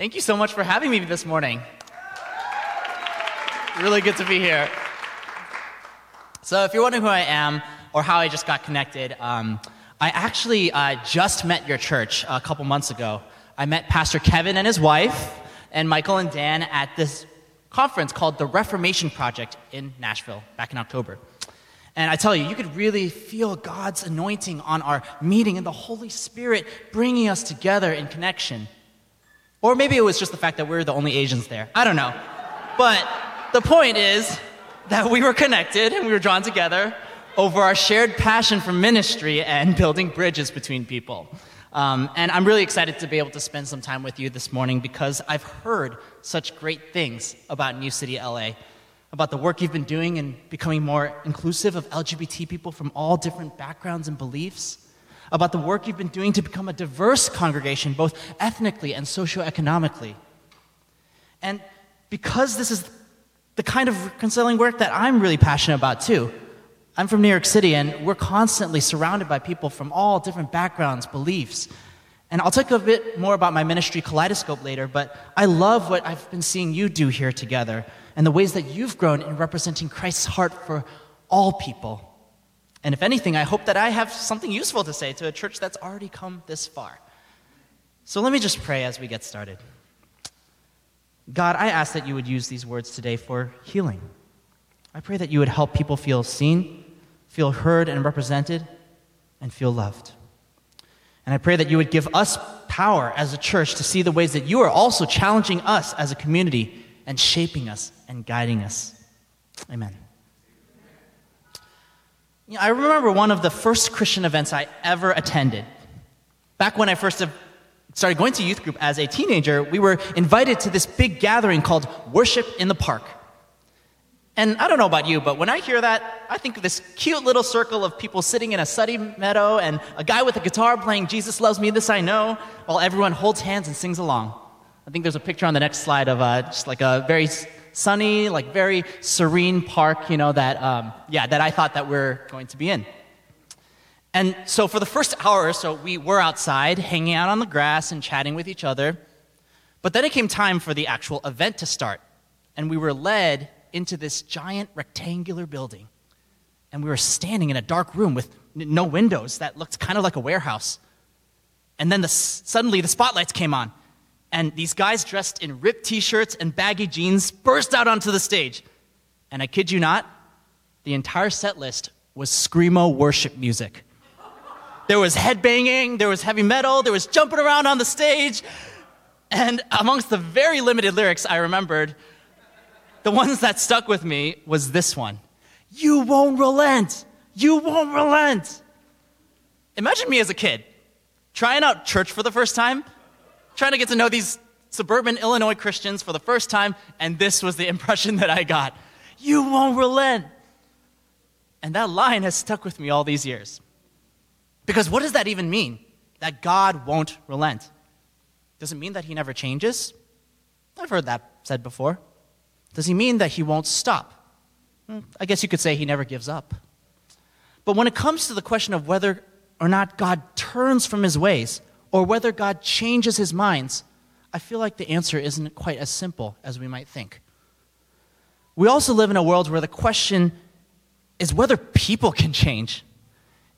Thank you so much for having me this morning. Really good to be here. So, if you're wondering who I am or how I just got connected, um, I actually uh, just met your church a couple months ago. I met Pastor Kevin and his wife, and Michael and Dan at this conference called the Reformation Project in Nashville back in October. And I tell you, you could really feel God's anointing on our meeting and the Holy Spirit bringing us together in connection. Or maybe it was just the fact that we are the only Asians there. I don't know. But the point is that we were connected and we were drawn together over our shared passion for ministry and building bridges between people. Um, and I'm really excited to be able to spend some time with you this morning because I've heard such great things about New City LA, about the work you've been doing in becoming more inclusive of LGBT people from all different backgrounds and beliefs about the work you've been doing to become a diverse congregation, both ethnically and socioeconomically. And because this is the kind of reconciling work that I'm really passionate about too, I'm from New York City, and we're constantly surrounded by people from all different backgrounds, beliefs. And I'll talk a bit more about my ministry, Kaleidoscope, later, but I love what I've been seeing you do here together and the ways that you've grown in representing Christ's heart for all people. And if anything, I hope that I have something useful to say to a church that's already come this far. So let me just pray as we get started. God, I ask that you would use these words today for healing. I pray that you would help people feel seen, feel heard and represented, and feel loved. And I pray that you would give us power as a church to see the ways that you are also challenging us as a community and shaping us and guiding us. Amen. You know, I remember one of the first Christian events I ever attended. Back when I first started going to youth group as a teenager, we were invited to this big gathering called Worship in the Park. And I don't know about you, but when I hear that, I think of this cute little circle of people sitting in a sunny meadow and a guy with a guitar playing Jesus Loves Me, This I Know, while everyone holds hands and sings along. I think there's a picture on the next slide of uh, just like a very sunny, like very serene park, you know, that, um, yeah, that I thought that we're going to be in. And so for the first hour or so, we were outside hanging out on the grass and chatting with each other. But then it came time for the actual event to start. And we were led into this giant rectangular building. And we were standing in a dark room with no windows that looked kind of like a warehouse. And then the, suddenly the spotlights came on and these guys dressed in ripped t shirts and baggy jeans burst out onto the stage. And I kid you not, the entire set list was Screamo worship music. There was headbanging, there was heavy metal, there was jumping around on the stage. And amongst the very limited lyrics I remembered, the ones that stuck with me was this one You won't relent. You won't relent. Imagine me as a kid trying out church for the first time trying to get to know these suburban Illinois Christians for the first time, and this was the impression that I got You won't relent. And that line has stuck with me all these years. Because what does that even mean? That God won't relent. Does it mean that He never changes? I've heard that said before. Does He mean that He won't stop? Hmm, I guess you could say He never gives up. But when it comes to the question of whether or not God turns from His ways, or whether God changes his minds, I feel like the answer isn't quite as simple as we might think. We also live in a world where the question is whether people can change.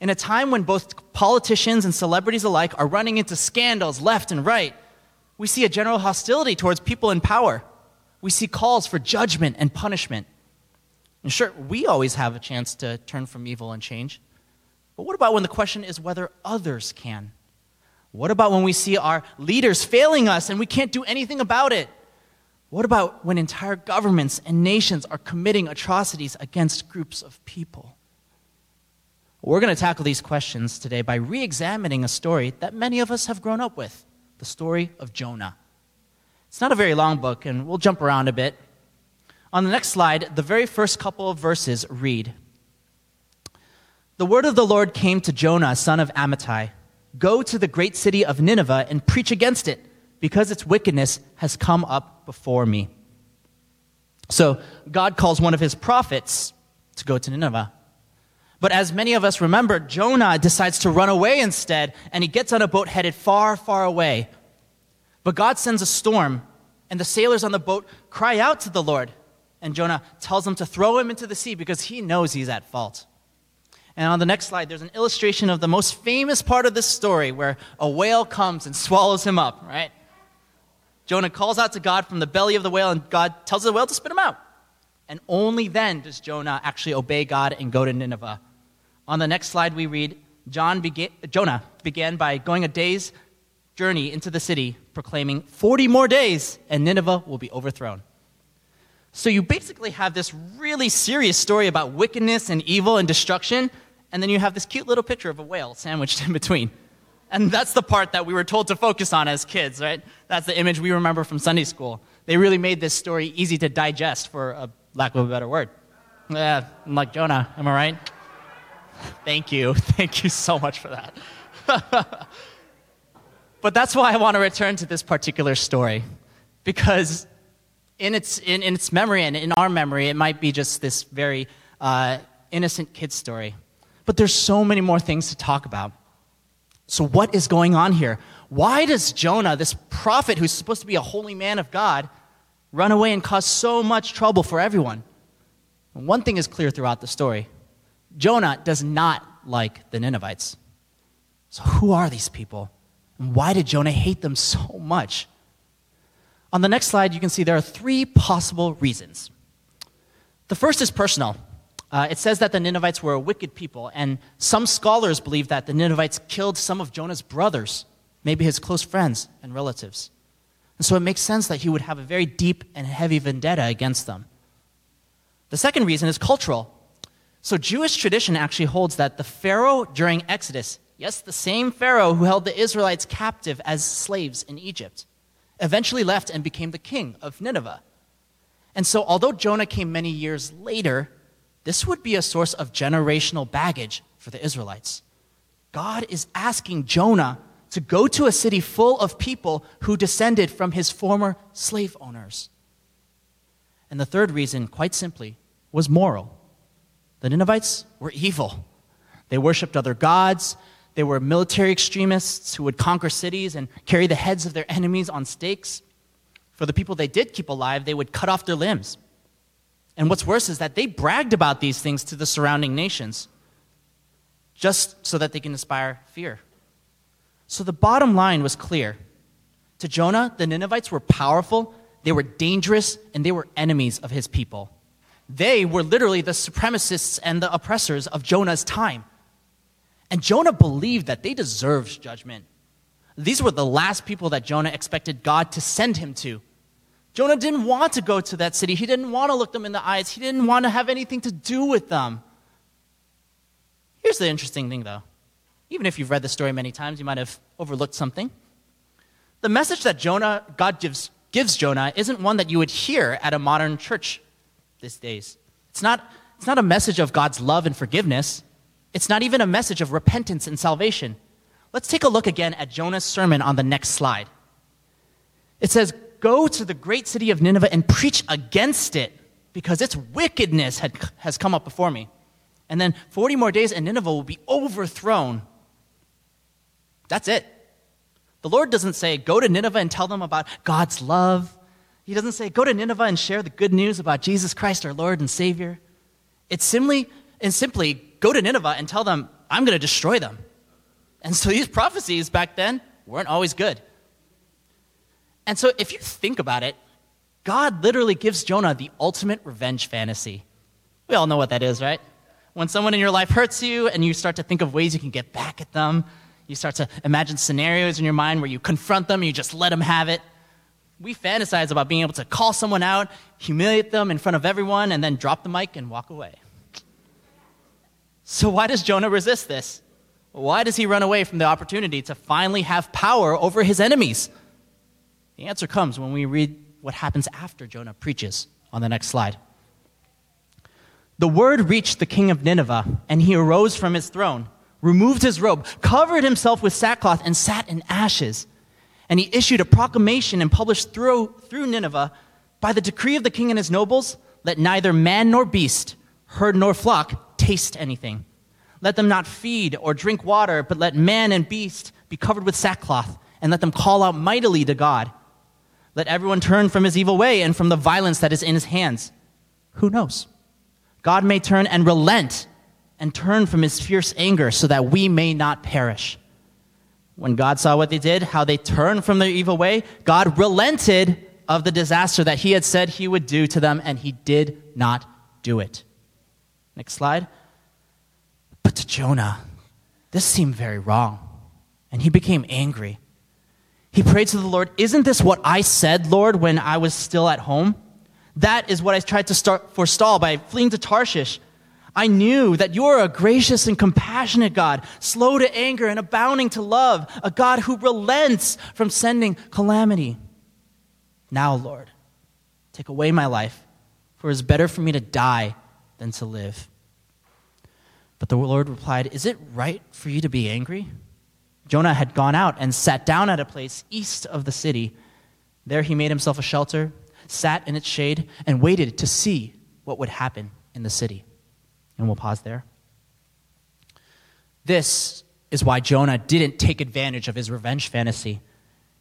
In a time when both politicians and celebrities alike are running into scandals left and right, we see a general hostility towards people in power. We see calls for judgment and punishment. And sure, we always have a chance to turn from evil and change. But what about when the question is whether others can? What about when we see our leaders failing us and we can't do anything about it? What about when entire governments and nations are committing atrocities against groups of people? We're going to tackle these questions today by re examining a story that many of us have grown up with the story of Jonah. It's not a very long book, and we'll jump around a bit. On the next slide, the very first couple of verses read The word of the Lord came to Jonah, son of Amittai Go to the great city of Nineveh and preach against it, because its wickedness has come up before me. So, God calls one of his prophets to go to Nineveh. But as many of us remember, Jonah decides to run away instead, and he gets on a boat headed far, far away. But God sends a storm, and the sailors on the boat cry out to the Lord. And Jonah tells them to throw him into the sea because he knows he's at fault. And on the next slide, there's an illustration of the most famous part of this story where a whale comes and swallows him up, right? Jonah calls out to God from the belly of the whale, and God tells the whale to spit him out. And only then does Jonah actually obey God and go to Nineveh. On the next slide, we read John began, Jonah began by going a day's journey into the city, proclaiming, 40 more days, and Nineveh will be overthrown. So you basically have this really serious story about wickedness and evil and destruction, and then you have this cute little picture of a whale sandwiched in between. And that's the part that we were told to focus on as kids, right? That's the image we remember from Sunday school. They really made this story easy to digest, for a lack of a better word. Yeah, I'm like Jonah, am I right? Thank you. Thank you so much for that. but that's why I want to return to this particular story, because in its, in, in its memory and in our memory, it might be just this very uh, innocent kid story. But there's so many more things to talk about. So, what is going on here? Why does Jonah, this prophet who's supposed to be a holy man of God, run away and cause so much trouble for everyone? One thing is clear throughout the story Jonah does not like the Ninevites. So, who are these people? And why did Jonah hate them so much? On the next slide, you can see there are three possible reasons. The first is personal. Uh, it says that the Ninevites were a wicked people, and some scholars believe that the Ninevites killed some of Jonah's brothers, maybe his close friends and relatives. And so it makes sense that he would have a very deep and heavy vendetta against them. The second reason is cultural. So Jewish tradition actually holds that the Pharaoh during Exodus, yes, the same Pharaoh who held the Israelites captive as slaves in Egypt, eventually left and became the king of Nineveh. And so, although Jonah came many years later, this would be a source of generational baggage for the Israelites. God is asking Jonah to go to a city full of people who descended from his former slave owners. And the third reason, quite simply, was moral. The Ninevites were evil. They worshiped other gods. They were military extremists who would conquer cities and carry the heads of their enemies on stakes. For the people they did keep alive, they would cut off their limbs. And what's worse is that they bragged about these things to the surrounding nations just so that they can inspire fear. So the bottom line was clear. To Jonah, the Ninevites were powerful, they were dangerous, and they were enemies of his people. They were literally the supremacists and the oppressors of Jonah's time. And Jonah believed that they deserved judgment. These were the last people that Jonah expected God to send him to. Jonah didn't want to go to that city. He didn't want to look them in the eyes. He didn't want to have anything to do with them. Here's the interesting thing, though. Even if you've read the story many times, you might have overlooked something. The message that Jonah, God gives, gives Jonah isn't one that you would hear at a modern church these days. It's not, it's not a message of God's love and forgiveness. It's not even a message of repentance and salvation. Let's take a look again at Jonah's sermon on the next slide. It says, Go to the great city of Nineveh and preach against it because its wickedness had, has come up before me. And then 40 more days and Nineveh will be overthrown. That's it. The Lord doesn't say, Go to Nineveh and tell them about God's love he doesn't say, go to Nineveh and share the good news about Jesus Christ, our Lord and Savior. It's simply, and simply go to Nineveh and tell them, I'm going to destroy them. And so these prophecies back then weren't always good. And so if you think about it, God literally gives Jonah the ultimate revenge fantasy. We all know what that is, right? When someone in your life hurts you and you start to think of ways you can get back at them, you start to imagine scenarios in your mind where you confront them, you just let them have it we fantasize about being able to call someone out, humiliate them in front of everyone, and then drop the mic and walk away. So, why does Jonah resist this? Why does he run away from the opportunity to finally have power over his enemies? The answer comes when we read what happens after Jonah preaches on the next slide. The word reached the king of Nineveh, and he arose from his throne, removed his robe, covered himself with sackcloth, and sat in ashes. And he issued a proclamation and published through, through Nineveh by the decree of the king and his nobles let neither man nor beast, herd nor flock taste anything. Let them not feed or drink water, but let man and beast be covered with sackcloth, and let them call out mightily to God. Let everyone turn from his evil way and from the violence that is in his hands. Who knows? God may turn and relent and turn from his fierce anger so that we may not perish. When God saw what they did, how they turned from their evil way, God relented of the disaster that he had said he would do to them, and he did not do it. Next slide. But to Jonah, this seemed very wrong, and he became angry. He prayed to the Lord, Isn't this what I said, Lord, when I was still at home? That is what I tried to start, forestall by fleeing to Tarshish. I knew that you are a gracious and compassionate God, slow to anger and abounding to love, a God who relents from sending calamity. Now, Lord, take away my life, for it is better for me to die than to live. But the Lord replied, Is it right for you to be angry? Jonah had gone out and sat down at a place east of the city. There he made himself a shelter, sat in its shade, and waited to see what would happen in the city. And we'll pause there. This is why Jonah didn't take advantage of his revenge fantasy.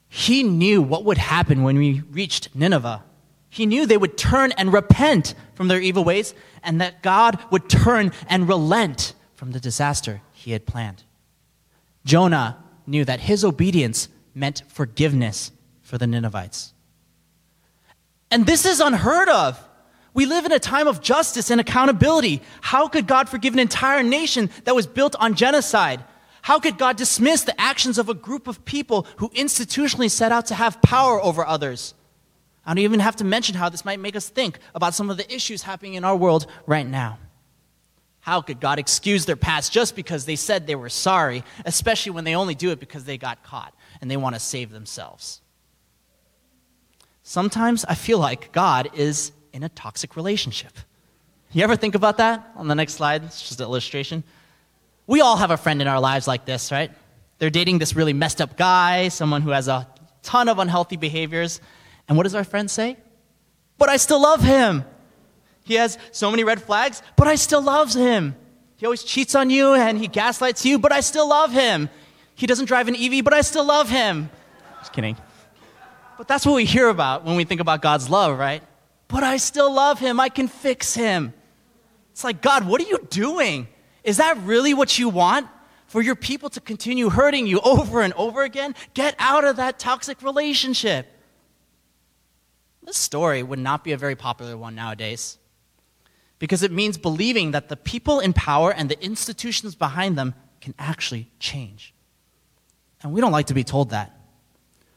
He knew what would happen when we reached Nineveh. He knew they would turn and repent from their evil ways, and that God would turn and relent from the disaster he had planned. Jonah knew that his obedience meant forgiveness for the Ninevites. And this is unheard of. We live in a time of justice and accountability. How could God forgive an entire nation that was built on genocide? How could God dismiss the actions of a group of people who institutionally set out to have power over others? I don't even have to mention how this might make us think about some of the issues happening in our world right now. How could God excuse their past just because they said they were sorry, especially when they only do it because they got caught and they want to save themselves? Sometimes I feel like God is in a toxic relationship. You ever think about that? On the next slide, it's just an illustration. We all have a friend in our lives like this, right? They're dating this really messed up guy, someone who has a ton of unhealthy behaviors. And what does our friend say? But I still love him. He has so many red flags, but I still love him. He always cheats on you and he gaslights you, but I still love him. He doesn't drive an EV, but I still love him. Just kidding. But that's what we hear about when we think about God's love, right? But I still love him. I can fix him. It's like, God, what are you doing? Is that really what you want? For your people to continue hurting you over and over again? Get out of that toxic relationship. This story would not be a very popular one nowadays because it means believing that the people in power and the institutions behind them can actually change. And we don't like to be told that.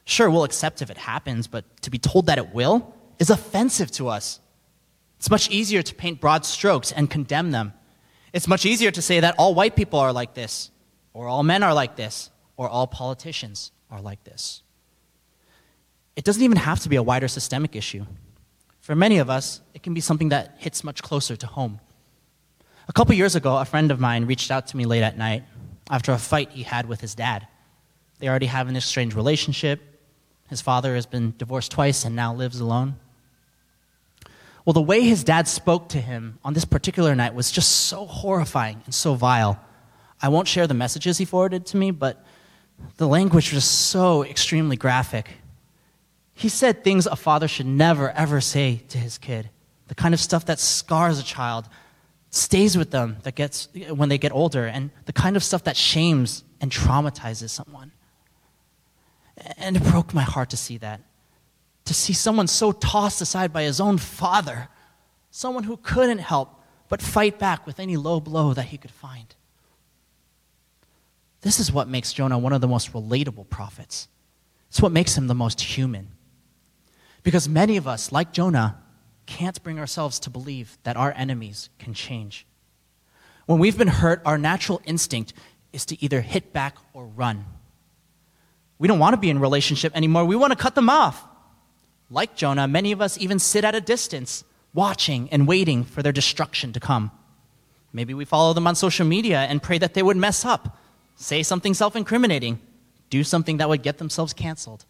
Sure, we'll accept if it happens, but to be told that it will is offensive to us. It's much easier to paint broad strokes and condemn them. It's much easier to say that all white people are like this, or all men are like this, or all politicians are like this. It doesn't even have to be a wider systemic issue. For many of us, it can be something that hits much closer to home. A couple years ago, a friend of mine reached out to me late at night after a fight he had with his dad. They already have an estranged relationship. His father has been divorced twice and now lives alone. Well, the way his dad spoke to him on this particular night was just so horrifying and so vile. I won't share the messages he forwarded to me, but the language was so extremely graphic. He said things a father should never, ever say to his kid. The kind of stuff that scars a child, stays with them that gets, when they get older, and the kind of stuff that shames and traumatizes someone. And it broke my heart to see that. To see someone so tossed aside by his own father, someone who couldn't help but fight back with any low blow that he could find. This is what makes Jonah one of the most relatable prophets. It's what makes him the most human. Because many of us, like Jonah, can't bring ourselves to believe that our enemies can change. When we've been hurt, our natural instinct is to either hit back or run. We don't want to be in relationship anymore. We want to cut them off. Like Jonah, many of us even sit at a distance, watching and waiting for their destruction to come. Maybe we follow them on social media and pray that they would mess up, say something self incriminating, do something that would get themselves canceled.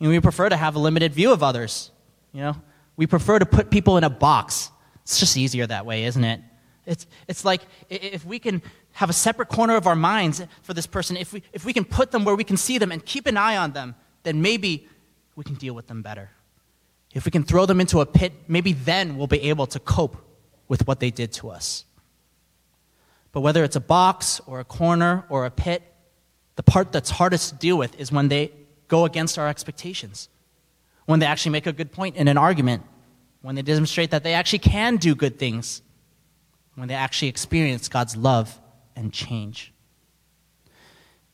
You know, we prefer to have a limited view of others. You know, we prefer to put people in a box. It's just easier that way, isn't it? It's, it's like if we can have a separate corner of our minds for this person, if we, if we can put them where we can see them and keep an eye on them, then maybe we can deal with them better. If we can throw them into a pit, maybe then we'll be able to cope with what they did to us. But whether it's a box or a corner or a pit, the part that's hardest to deal with is when they go against our expectations, when they actually make a good point in an argument, when they demonstrate that they actually can do good things, when they actually experience God's love and change.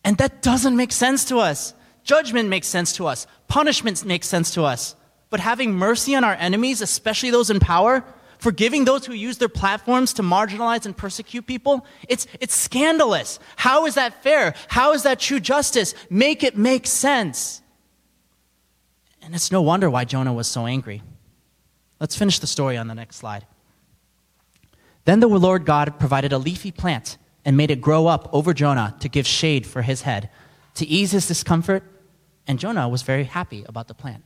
And that doesn't make sense to us. Judgment makes sense to us, punishment makes sense to us. But having mercy on our enemies, especially those in power, forgiving those who use their platforms to marginalize and persecute people, it's, it's scandalous. How is that fair? How is that true justice? Make it make sense. And it's no wonder why Jonah was so angry. Let's finish the story on the next slide. Then the Lord God provided a leafy plant and made it grow up over Jonah to give shade for his head, to ease his discomfort, and Jonah was very happy about the plant.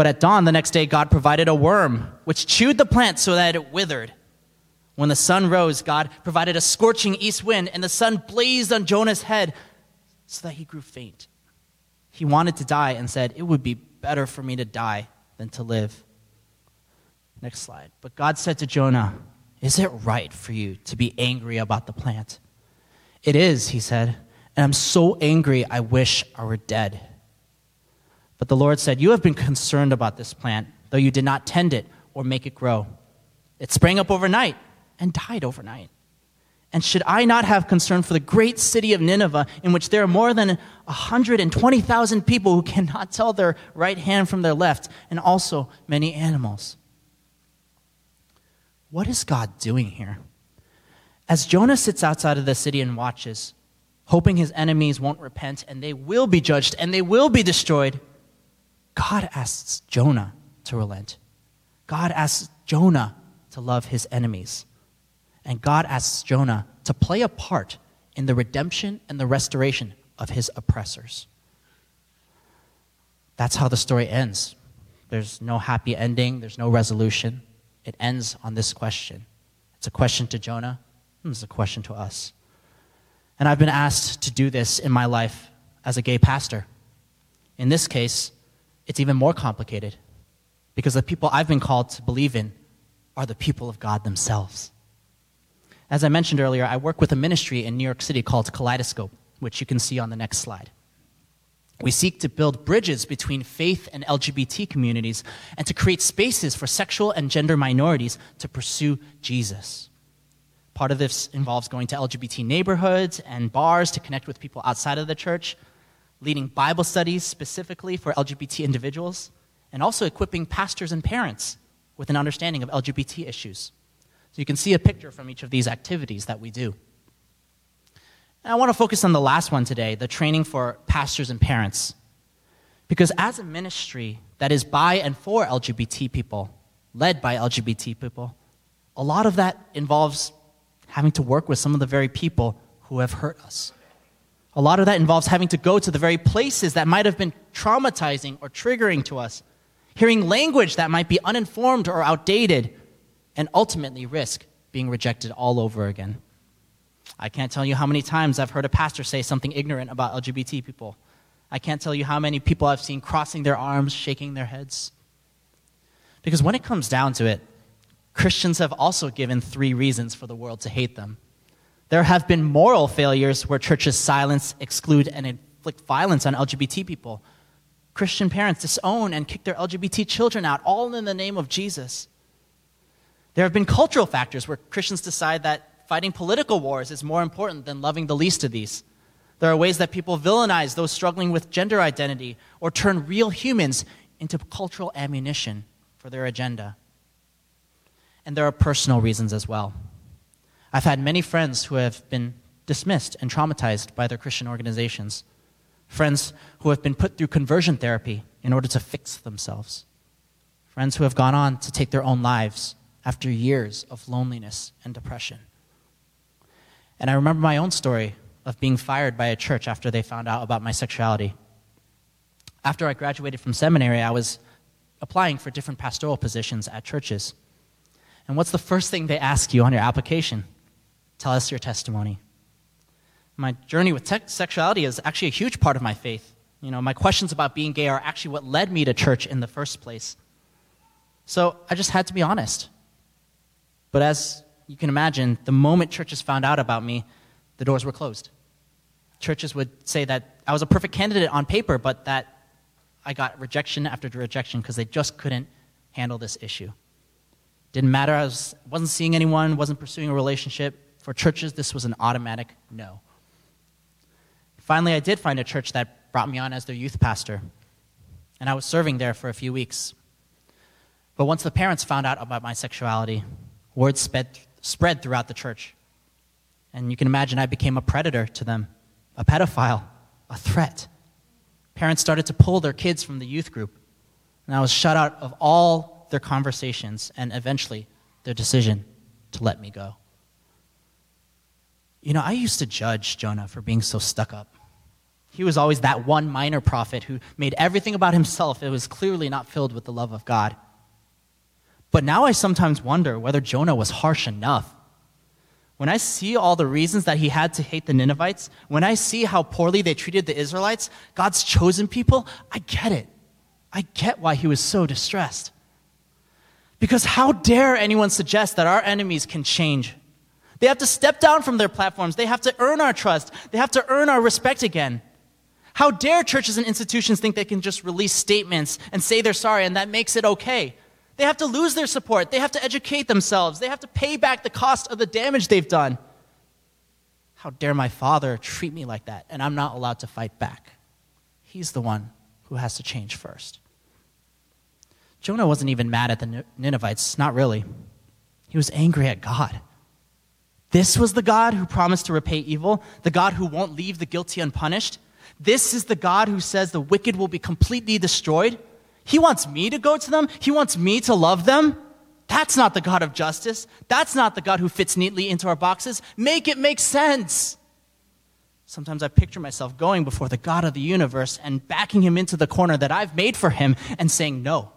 But at dawn the next day, God provided a worm, which chewed the plant so that it withered. When the sun rose, God provided a scorching east wind, and the sun blazed on Jonah's head so that he grew faint. He wanted to die and said, It would be better for me to die than to live. Next slide. But God said to Jonah, Is it right for you to be angry about the plant? It is, he said, and I'm so angry I wish I were dead. But the Lord said, You have been concerned about this plant, though you did not tend it or make it grow. It sprang up overnight and died overnight. And should I not have concern for the great city of Nineveh, in which there are more than 120,000 people who cannot tell their right hand from their left, and also many animals? What is God doing here? As Jonah sits outside of the city and watches, hoping his enemies won't repent and they will be judged and they will be destroyed, God asks Jonah to relent. God asks Jonah to love his enemies. And God asks Jonah to play a part in the redemption and the restoration of his oppressors. That's how the story ends. There's no happy ending, there's no resolution. It ends on this question. It's a question to Jonah, it's a question to us. And I've been asked to do this in my life as a gay pastor. In this case, it's even more complicated because the people I've been called to believe in are the people of God themselves. As I mentioned earlier, I work with a ministry in New York City called Kaleidoscope, which you can see on the next slide. We seek to build bridges between faith and LGBT communities and to create spaces for sexual and gender minorities to pursue Jesus. Part of this involves going to LGBT neighborhoods and bars to connect with people outside of the church leading Bible studies specifically for LGBT individuals, and also equipping pastors and parents with an understanding of LGBT issues. So you can see a picture from each of these activities that we do. And I want to focus on the last one today the training for pastors and parents. Because as a ministry that is by and for LGBT people, led by LGBT people, a lot of that involves having to work with some of the very people who have hurt us. A lot of that involves having to go to the very places that might have been traumatizing or triggering to us, hearing language that might be uninformed or outdated, and ultimately risk being rejected all over again. I can't tell you how many times I've heard a pastor say something ignorant about LGBT people. I can't tell you how many people I've seen crossing their arms, shaking their heads. Because when it comes down to it, Christians have also given three reasons for the world to hate them. There have been moral failures where churches silence, exclude, and inflict violence on LGBT people. Christian parents disown and kick their LGBT children out, all in the name of Jesus. There have been cultural factors where Christians decide that fighting political wars is more important than loving the least of these. There are ways that people villainize those struggling with gender identity or turn real humans into cultural ammunition for their agenda. And there are personal reasons as well. I've had many friends who have been dismissed and traumatized by their Christian organizations, friends who have been put through conversion therapy in order to fix themselves, friends who have gone on to take their own lives after years of loneliness and depression. And I remember my own story of being fired by a church after they found out about my sexuality. After I graduated from seminary, I was applying for different pastoral positions at churches. And what's the first thing they ask you on your application? Tell us your testimony. My journey with te- sexuality is actually a huge part of my faith. You know, my questions about being gay are actually what led me to church in the first place. So I just had to be honest. But as you can imagine, the moment churches found out about me, the doors were closed. Churches would say that I was a perfect candidate on paper, but that I got rejection after rejection because they just couldn't handle this issue. Didn't matter. I was, wasn't seeing anyone, wasn't pursuing a relationship. For churches, this was an automatic no. Finally, I did find a church that brought me on as their youth pastor, and I was serving there for a few weeks. But once the parents found out about my sexuality, word sped, spread throughout the church. And you can imagine I became a predator to them, a pedophile, a threat. Parents started to pull their kids from the youth group, and I was shut out of all their conversations and eventually their decision to let me go. You know, I used to judge Jonah for being so stuck up. He was always that one minor prophet who made everything about himself. It was clearly not filled with the love of God. But now I sometimes wonder whether Jonah was harsh enough. When I see all the reasons that he had to hate the Ninevites, when I see how poorly they treated the Israelites, God's chosen people, I get it. I get why he was so distressed. Because how dare anyone suggest that our enemies can change? They have to step down from their platforms. They have to earn our trust. They have to earn our respect again. How dare churches and institutions think they can just release statements and say they're sorry and that makes it okay? They have to lose their support. They have to educate themselves. They have to pay back the cost of the damage they've done. How dare my father treat me like that and I'm not allowed to fight back? He's the one who has to change first. Jonah wasn't even mad at the Ninevites, not really. He was angry at God. This was the God who promised to repay evil, the God who won't leave the guilty unpunished. This is the God who says the wicked will be completely destroyed. He wants me to go to them, He wants me to love them. That's not the God of justice. That's not the God who fits neatly into our boxes. Make it make sense. Sometimes I picture myself going before the God of the universe and backing him into the corner that I've made for him and saying, No,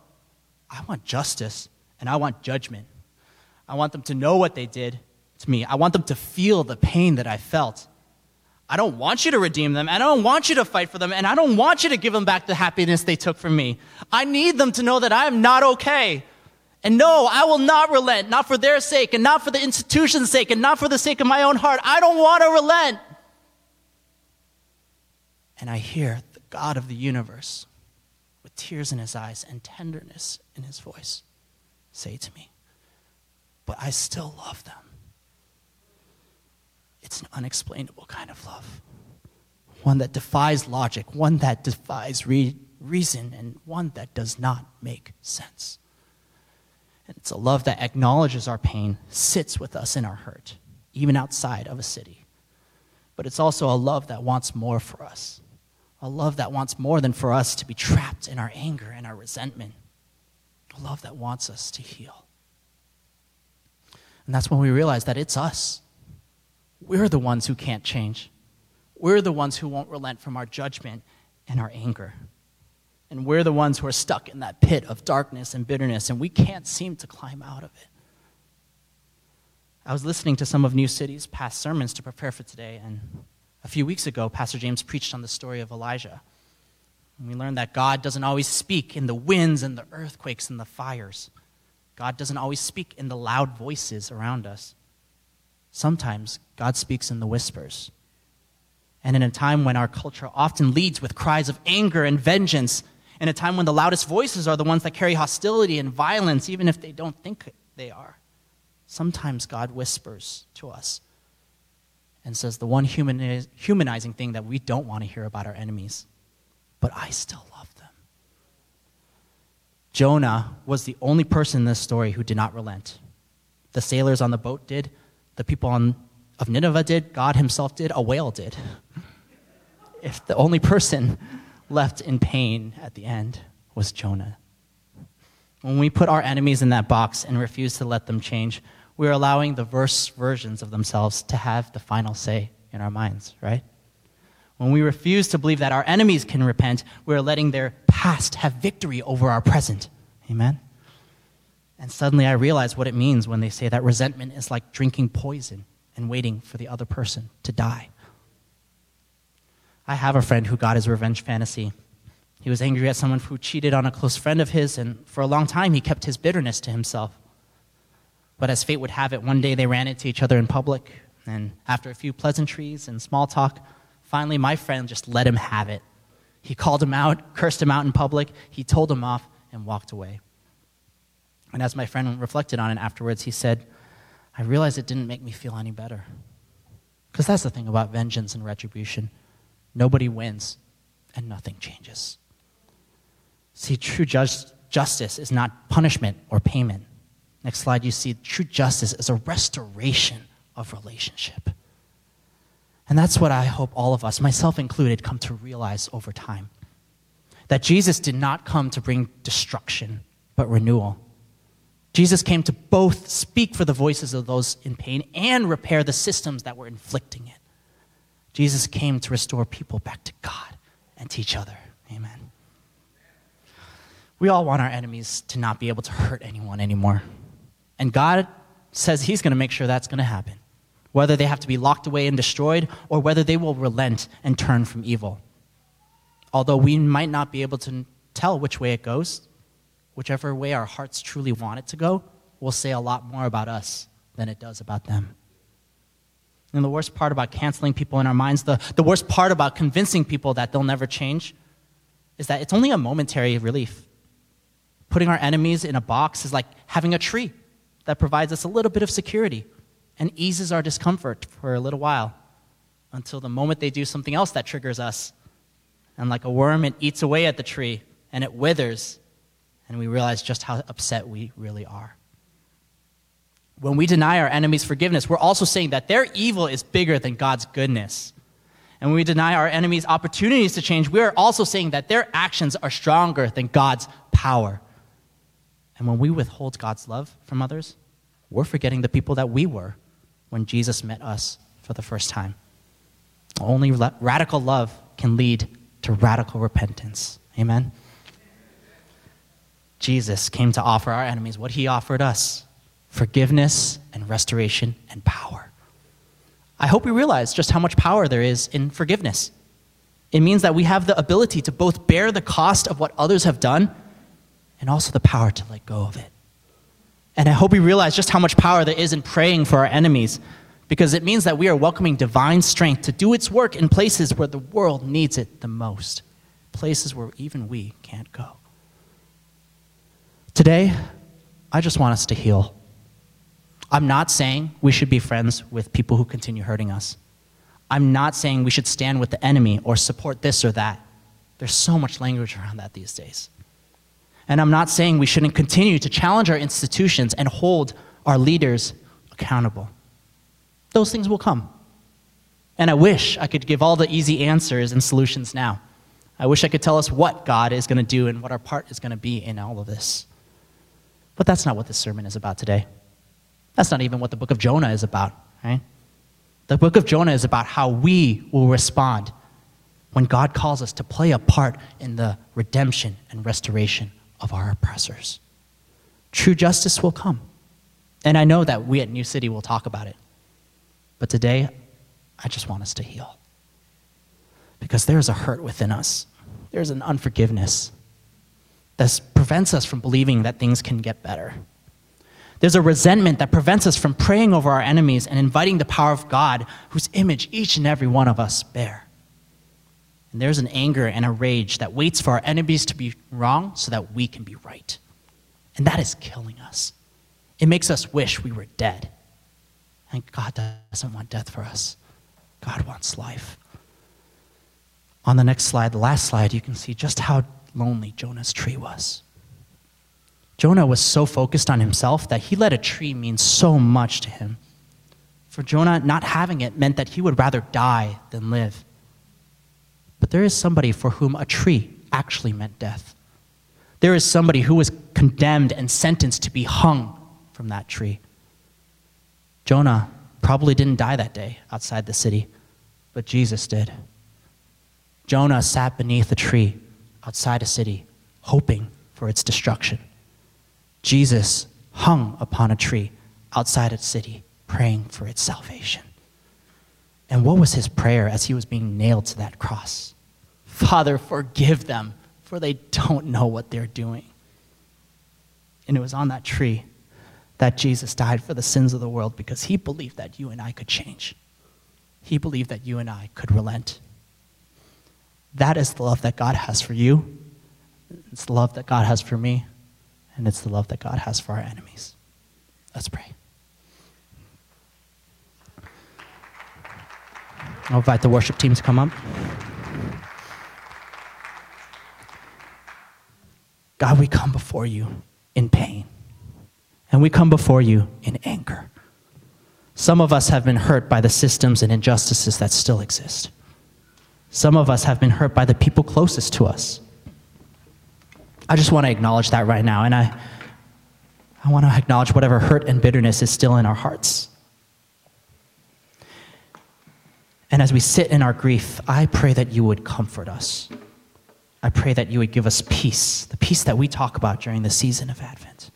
I want justice and I want judgment. I want them to know what they did to me. I want them to feel the pain that I felt. I don't want you to redeem them, and I don't want you to fight for them, and I don't want you to give them back the happiness they took from me. I need them to know that I am not okay. And no, I will not relent, not for their sake, and not for the institution's sake, and not for the sake of my own heart. I don't want to relent. And I hear the God of the universe, with tears in his eyes and tenderness in his voice, say to me, But I still love them. It's an unexplainable kind of love. One that defies logic, one that defies re- reason, and one that does not make sense. And it's a love that acknowledges our pain, sits with us in our hurt, even outside of a city. But it's also a love that wants more for us. A love that wants more than for us to be trapped in our anger and our resentment. A love that wants us to heal. And that's when we realize that it's us. We're the ones who can't change. We're the ones who won't relent from our judgment and our anger. And we're the ones who are stuck in that pit of darkness and bitterness, and we can't seem to climb out of it. I was listening to some of New City's past sermons to prepare for today, and a few weeks ago, Pastor James preached on the story of Elijah. And we learned that God doesn't always speak in the winds and the earthquakes and the fires. God doesn't always speak in the loud voices around us. Sometimes God speaks in the whispers. And in a time when our culture often leads with cries of anger and vengeance, in a time when the loudest voices are the ones that carry hostility and violence, even if they don't think they are, sometimes God whispers to us and says the one humaniz- humanizing thing that we don't want to hear about our enemies. But I still love them. Jonah was the only person in this story who did not relent. The sailors on the boat did, the people on, of Nineveh did, God himself did, a whale did. If the only person left in pain at the end was Jonah. When we put our enemies in that box and refuse to let them change, we're allowing the verse versions of themselves to have the final say in our minds, right? When we refuse to believe that our enemies can repent, we're letting their past have victory over our present. Amen? And suddenly I realize what it means when they say that resentment is like drinking poison. And waiting for the other person to die. I have a friend who got his revenge fantasy. He was angry at someone who cheated on a close friend of his, and for a long time he kept his bitterness to himself. But as fate would have it, one day they ran into each other in public, and after a few pleasantries and small talk, finally my friend just let him have it. He called him out, cursed him out in public, he told him off, and walked away. And as my friend reflected on it afterwards, he said, I realized it didn't make me feel any better. Because that's the thing about vengeance and retribution nobody wins, and nothing changes. See, true just, justice is not punishment or payment. Next slide, you see true justice is a restoration of relationship. And that's what I hope all of us, myself included, come to realize over time. That Jesus did not come to bring destruction, but renewal. Jesus came to both speak for the voices of those in pain and repair the systems that were inflicting it. Jesus came to restore people back to God and to each other. Amen. We all want our enemies to not be able to hurt anyone anymore. And God says He's going to make sure that's going to happen, whether they have to be locked away and destroyed or whether they will relent and turn from evil. Although we might not be able to tell which way it goes, whichever way our hearts truly want it to go, will say a lot more about us than it does about them. And the worst part about canceling people in our minds, the, the worst part about convincing people that they'll never change, is that it's only a momentary relief. Putting our enemies in a box is like having a tree that provides us a little bit of security and eases our discomfort for a little while until the moment they do something else that triggers us. And like a worm, it eats away at the tree and it withers and we realize just how upset we really are. When we deny our enemies forgiveness, we're also saying that their evil is bigger than God's goodness. And when we deny our enemies opportunities to change, we are also saying that their actions are stronger than God's power. And when we withhold God's love from others, we're forgetting the people that we were when Jesus met us for the first time. Only radical love can lead to radical repentance. Amen. Jesus came to offer our enemies what he offered us forgiveness and restoration and power. I hope we realize just how much power there is in forgiveness. It means that we have the ability to both bear the cost of what others have done and also the power to let go of it. And I hope we realize just how much power there is in praying for our enemies because it means that we are welcoming divine strength to do its work in places where the world needs it the most, places where even we can't go. Today, I just want us to heal. I'm not saying we should be friends with people who continue hurting us. I'm not saying we should stand with the enemy or support this or that. There's so much language around that these days. And I'm not saying we shouldn't continue to challenge our institutions and hold our leaders accountable. Those things will come. And I wish I could give all the easy answers and solutions now. I wish I could tell us what God is going to do and what our part is going to be in all of this. But that's not what this sermon is about today. That's not even what the book of Jonah is about, right? The book of Jonah is about how we will respond when God calls us to play a part in the redemption and restoration of our oppressors. True justice will come. And I know that we at New City will talk about it. But today, I just want us to heal. Because there's a hurt within us, there's an unforgiveness, that prevents us from believing that things can get better. There's a resentment that prevents us from praying over our enemies and inviting the power of God, whose image each and every one of us bear. And there's an anger and a rage that waits for our enemies to be wrong so that we can be right. And that is killing us. It makes us wish we were dead. And God doesn't want death for us, God wants life. On the next slide, the last slide, you can see just how lonely Jonah's tree was. Jonah was so focused on himself that he let a tree mean so much to him. For Jonah, not having it meant that he would rather die than live. But there is somebody for whom a tree actually meant death. There is somebody who was condemned and sentenced to be hung from that tree. Jonah probably didn't die that day outside the city, but Jesus did. Jonah sat beneath a tree outside a city, hoping for its destruction. Jesus hung upon a tree outside a city, praying for its salvation. And what was his prayer as he was being nailed to that cross? Father, forgive them, for they don't know what they're doing. And it was on that tree that Jesus died for the sins of the world because he believed that you and I could change. He believed that you and I could relent. That is the love that God has for you. It's the love that God has for me. And it's the love that God has for our enemies. Let's pray. I'll invite the worship team to come up. God, we come before you in pain, and we come before you in anger. Some of us have been hurt by the systems and injustices that still exist. Some of us have been hurt by the people closest to us. I just want to acknowledge that right now, and I, I want to acknowledge whatever hurt and bitterness is still in our hearts. And as we sit in our grief, I pray that you would comfort us. I pray that you would give us peace, the peace that we talk about during the season of Advent.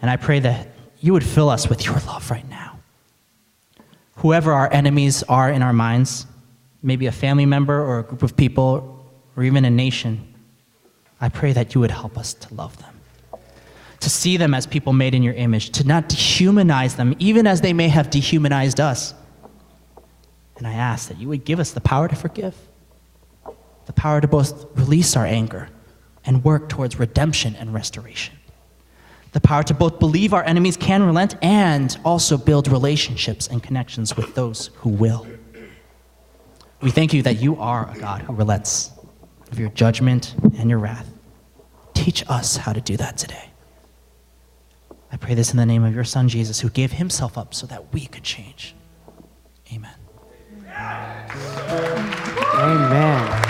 And I pray that you would fill us with your love right now. Whoever our enemies are in our minds, maybe a family member or a group of people or even a nation, I pray that you would help us to love them, to see them as people made in your image, to not dehumanize them, even as they may have dehumanized us and I ask that you would give us the power to forgive, the power to both release our anger and work towards redemption and restoration, the power to both believe our enemies can relent and also build relationships and connections with those who will. We thank you that you are a God who relents of your judgment and your wrath. Teach us how to do that today. I pray this in the name of your Son, Jesus, who gave himself up so that we could change. Amen. Amen.